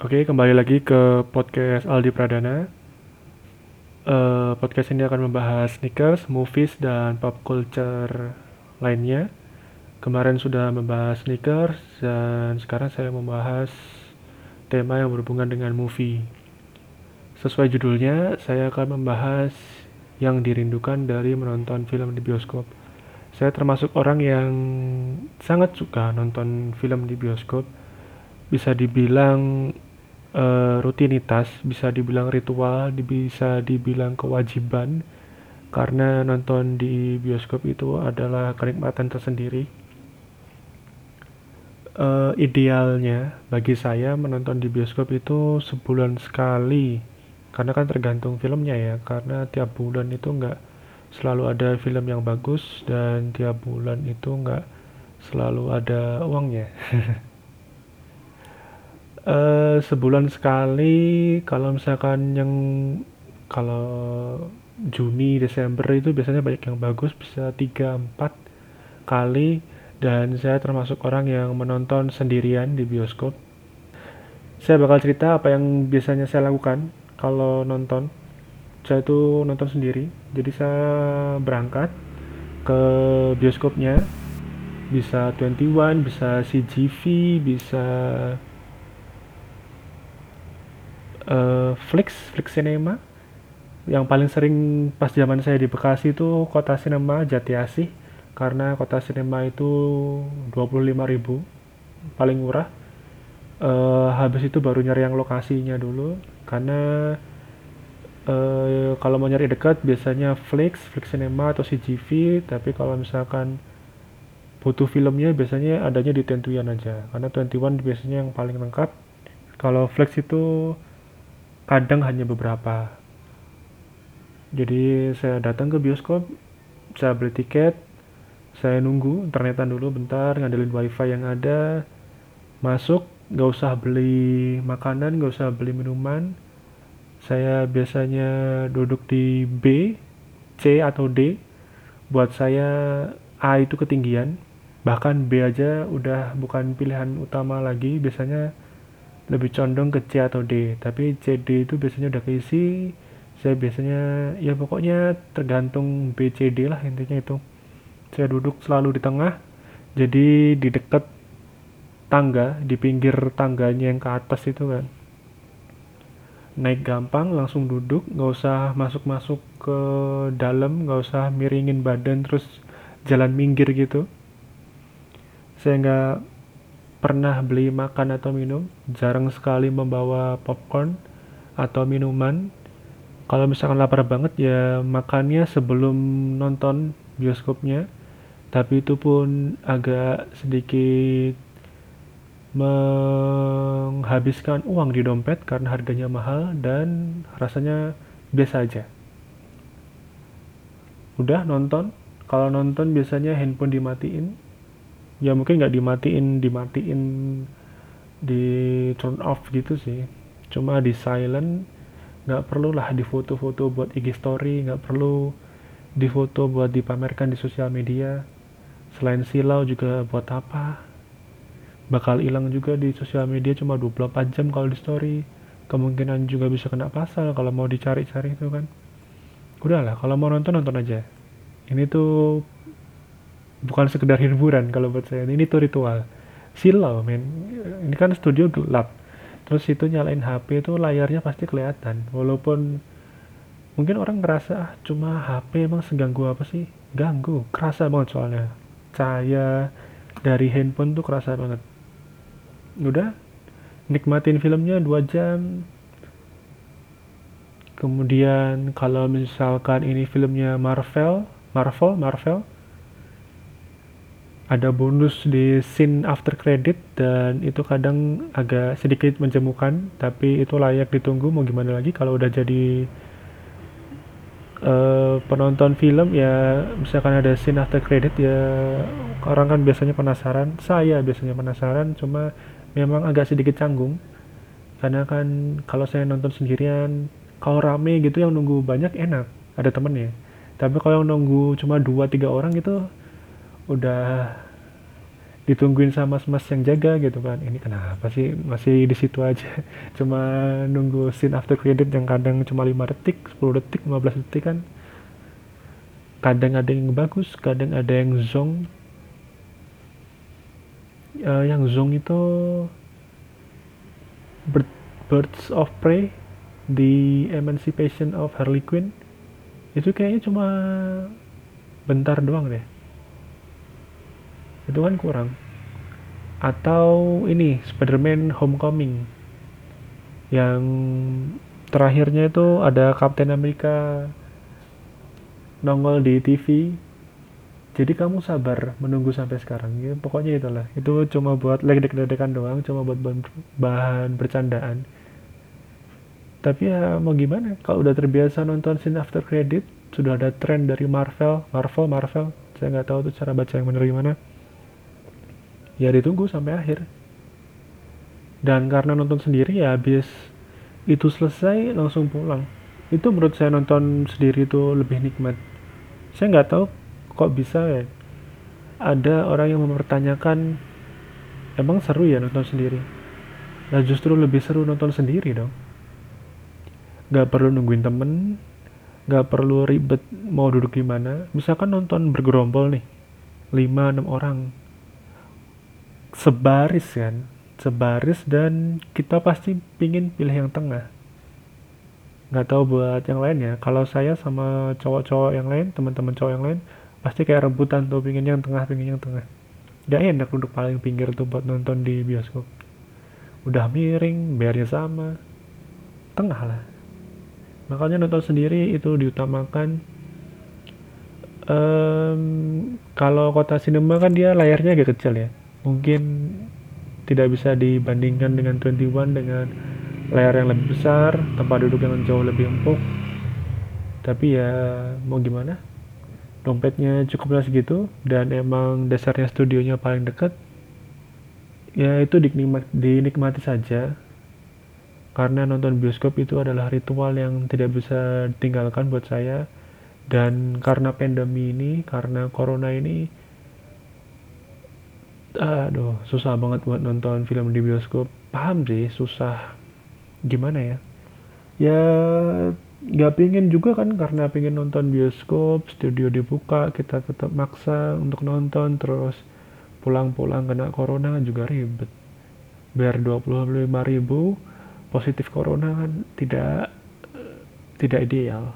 Oke, kembali lagi ke podcast Aldi Pradana. Uh, podcast ini akan membahas sneakers, movies, dan pop culture lainnya. Kemarin sudah membahas sneakers, dan sekarang saya membahas tema yang berhubungan dengan movie. Sesuai judulnya, saya akan membahas yang dirindukan dari menonton film di bioskop. Saya termasuk orang yang sangat suka nonton film di bioskop. Bisa dibilang uh, rutinitas, bisa dibilang ritual, bisa dibilang kewajiban. Karena nonton di bioskop itu adalah kenikmatan tersendiri. Uh, idealnya bagi saya menonton di bioskop itu sebulan sekali. Karena kan tergantung filmnya ya karena tiap bulan itu nggak selalu ada film yang bagus dan tiap bulan itu nggak selalu ada uangnya uh, sebulan sekali kalau misalkan yang kalau Juni Desember itu biasanya banyak yang bagus bisa 3 4 kali dan saya termasuk orang yang menonton sendirian di bioskop. Saya bakal cerita apa yang biasanya saya lakukan kalau nonton. Saya itu nonton sendiri. Jadi saya berangkat ke bioskopnya bisa 21, bisa CGV, bisa uh, Flix, Flix Cinema. Yang paling sering pas zaman saya di Bekasi itu Kota Cinema Jati Asih karena Kota Cinema itu 25.000 paling murah. Uh, habis itu baru nyari yang lokasinya dulu karena uh, kalau mau nyari dekat biasanya Flix, Flix Cinema atau CGV, tapi kalau misalkan butuh filmnya biasanya adanya di Tentuan aja karena 21 biasanya yang paling lengkap. Kalau Flex itu kadang hanya beberapa. Jadi saya datang ke bioskop, saya beli tiket, saya nunggu internetan dulu bentar, ngandelin wifi yang ada, masuk, gak usah beli makanan, gak usah beli minuman. Saya biasanya duduk di B, C atau D. Buat saya A itu ketinggian, bahkan B aja udah bukan pilihan utama lagi. Biasanya lebih condong ke C atau D. Tapi CD itu biasanya udah keisi. Saya biasanya ya pokoknya tergantung B C D lah intinya itu. Saya duduk selalu di tengah jadi di dekat tangga di pinggir tangganya yang ke atas itu kan. Naik gampang langsung duduk nggak usah masuk-masuk ke dalam nggak usah miringin badan terus jalan minggir gitu. Saya nggak pernah beli makan atau minum, jarang sekali membawa popcorn atau minuman. Kalau misalkan lapar banget ya makannya sebelum nonton bioskopnya. Tapi itu pun agak sedikit menghabiskan uang di dompet karena harganya mahal dan rasanya biasa aja. Udah nonton, kalau nonton biasanya handphone dimatiin, ya mungkin nggak dimatiin dimatiin di turn off gitu sih. Cuma di silent nggak perlu lah di foto-foto buat IG story nggak perlu di foto buat dipamerkan di sosial media. Selain silau juga buat apa? Bakal hilang juga di sosial media cuma 24 jam kalau di story. Kemungkinan juga bisa kena pasal kalau mau dicari-cari itu kan. Udahlah kalau mau nonton nonton aja. Ini tuh bukan sekedar hiburan kalau buat saya. Ini tuh ritual. Silau men. Ini kan studio gelap. Terus itu nyalain HP itu layarnya pasti kelihatan. Walaupun mungkin orang ngerasa ah cuma HP emang seganggu apa sih? Ganggu. Kerasa banget soalnya. Cahaya dari handphone tuh kerasa banget. Udah nikmatin filmnya dua jam. Kemudian kalau misalkan ini filmnya Marvel Marvel Marvel ada bonus di scene after credit dan itu kadang agak sedikit menjemukan tapi itu layak ditunggu. Mau gimana lagi? Kalau udah jadi uh, penonton film ya misalkan ada scene after credit ya orang kan biasanya penasaran. Saya biasanya penasaran cuma memang agak sedikit canggung. Karena kan kalau saya nonton sendirian kalau rame gitu yang nunggu banyak enak. Ada temennya. Tapi kalau yang nunggu cuma dua tiga orang itu udah ditungguin sama mas yang jaga gitu kan. Ini kenapa sih? Masih di situ aja. Cuma nunggu scene after credit yang kadang cuma 5 detik 10 detik 15 detik kan. Kadang ada yang bagus kadang ada yang zong. Uh, yang zong itu Birds of Prey di Emancipation of Harley Quinn. Itu kayaknya cuma bentar doang deh itu kan kurang. Atau ini Spider-Man Homecoming. Yang terakhirnya itu ada Captain America nongol di TV jadi kamu sabar menunggu sampai sekarang. Ya pokoknya itulah. Itu cuma buat deg-degan doang cuma buat bahan bercandaan. Tapi ya mau gimana? Kalau udah terbiasa nonton scene after credit sudah ada tren dari Marvel Marvel Marvel. Saya nggak tahu tuh cara baca yang benar gimana ya ditunggu sampai akhir. Dan karena nonton sendiri ya habis itu selesai langsung pulang. Itu menurut saya nonton sendiri itu lebih nikmat. Saya nggak tahu kok bisa ya. Ada orang yang mempertanyakan emang seru ya nonton sendiri? Nah justru lebih seru nonton sendiri dong. Nggak perlu nungguin temen nggak perlu ribet mau duduk di mana. Misalkan nonton bergerombol nih 5-6 orang sebaris kan? Sebaris dan kita pasti pingin pilih yang tengah. Nggak tahu buat yang lain ya. Kalau saya sama cowok-cowok yang lain teman-teman cowok yang lain pasti kayak rebutan tuh pingin yang tengah pingin yang tengah. Gak enak duduk paling pinggir tuh buat nonton di bioskop. Udah miring bayarnya sama. Tengah lah. Makanya nonton sendiri itu diutamakan. Um, kalau kota sinema kan dia layarnya agak kecil ya mungkin tidak bisa dibandingkan dengan 21 dengan layar yang lebih besar tempat duduk yang jauh lebih empuk. Tapi ya mau gimana? Dompetnya cukuplah segitu dan emang dasarnya studionya paling dekat. Ya itu dinikmati, dinikmati saja. Karena nonton bioskop itu adalah ritual yang tidak bisa ditinggalkan buat saya. Dan karena pandemi ini karena corona ini aduh susah banget buat nonton film di bioskop. Paham sih susah. Gimana ya? Ya nggak pingin juga kan karena pingin nonton bioskop studio dibuka kita tetap maksa untuk nonton terus pulang-pulang kena corona juga ribet. Biar 25 ribu positif corona kan tidak tidak ideal.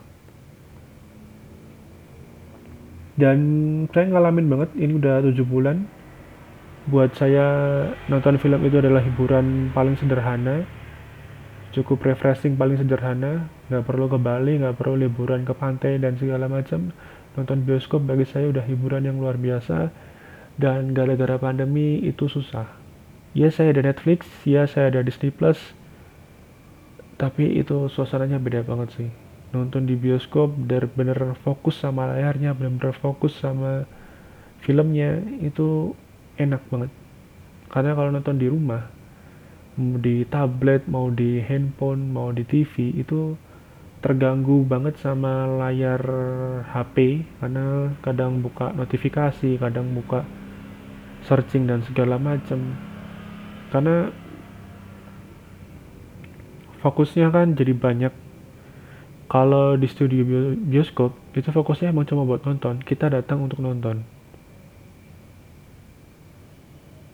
Dan saya ngalamin banget ini udah tujuh bulan buat saya nonton film itu adalah hiburan paling sederhana cukup refreshing paling sederhana nggak perlu ke Bali nggak perlu liburan ke pantai dan segala macam. Nonton bioskop bagi saya udah hiburan yang luar biasa. Dan gara-gara pandemi itu susah. Ya saya ada Netflix ya saya ada Disney Plus tapi itu suasananya beda banget sih. Nonton di bioskop bener-bener fokus sama layarnya bener-bener fokus sama filmnya itu enak banget. Karena kalau nonton di rumah di tablet mau di handphone mau di TV itu terganggu banget sama layar HP karena kadang buka notifikasi kadang buka searching dan segala macam karena fokusnya kan jadi banyak. Kalau di studio bioskop itu fokusnya emang cuma buat nonton. Kita datang untuk nonton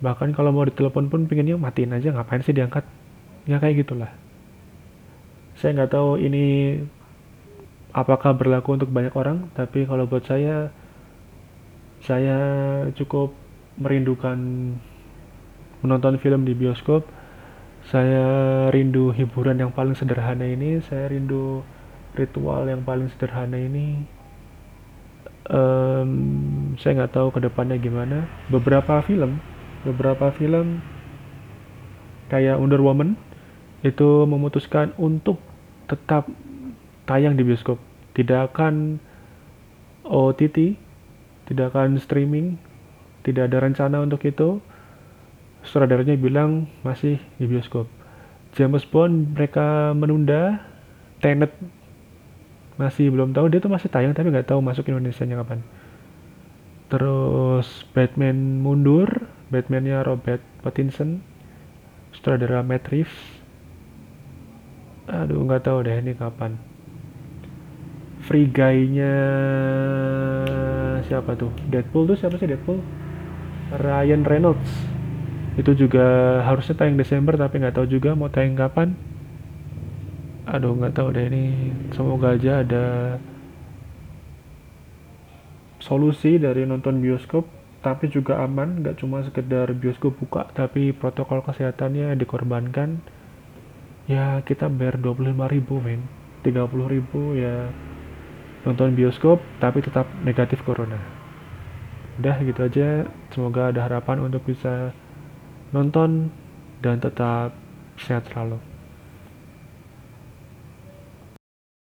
bahkan kalau mau ditelepon pun pengennya matiin aja ngapain sih diangkat? Ya kayak gitulah. Saya nggak tahu ini apakah berlaku untuk banyak orang tapi kalau buat saya saya cukup merindukan menonton film di bioskop. Saya rindu hiburan yang paling sederhana ini saya rindu ritual yang paling sederhana ini. Um, saya nggak tahu ke depannya gimana. Beberapa film beberapa film kayak Wonder Woman itu memutuskan untuk tetap tayang di bioskop. Tidak akan OTT tidak akan streaming tidak ada rencana untuk itu. Sutradaranya bilang masih di bioskop. James Bond mereka menunda, Tenet masih belum tahu. Dia tuh masih tayang tapi nggak tahu masuk Indonesia nya kapan. Terus Batman mundur Batman-nya Robert Pattinson sutradara Matt Reeves. Aduh nggak tahu deh ini kapan. Free Guy-nya siapa tuh? Deadpool tuh siapa sih Deadpool? Ryan Reynolds. Itu juga harusnya tayang Desember tapi nggak tahu juga mau tayang kapan. Aduh nggak tahu deh ini. Semoga aja ada solusi dari nonton bioskop tapi juga aman nggak cuma sekedar bioskop buka tapi protokol kesehatannya dikorbankan. Ya kita bayar 25 ribu men. 30 ribu ya nonton bioskop tapi tetap negatif corona. Udah gitu aja. Semoga ada harapan untuk bisa nonton dan tetap sehat selalu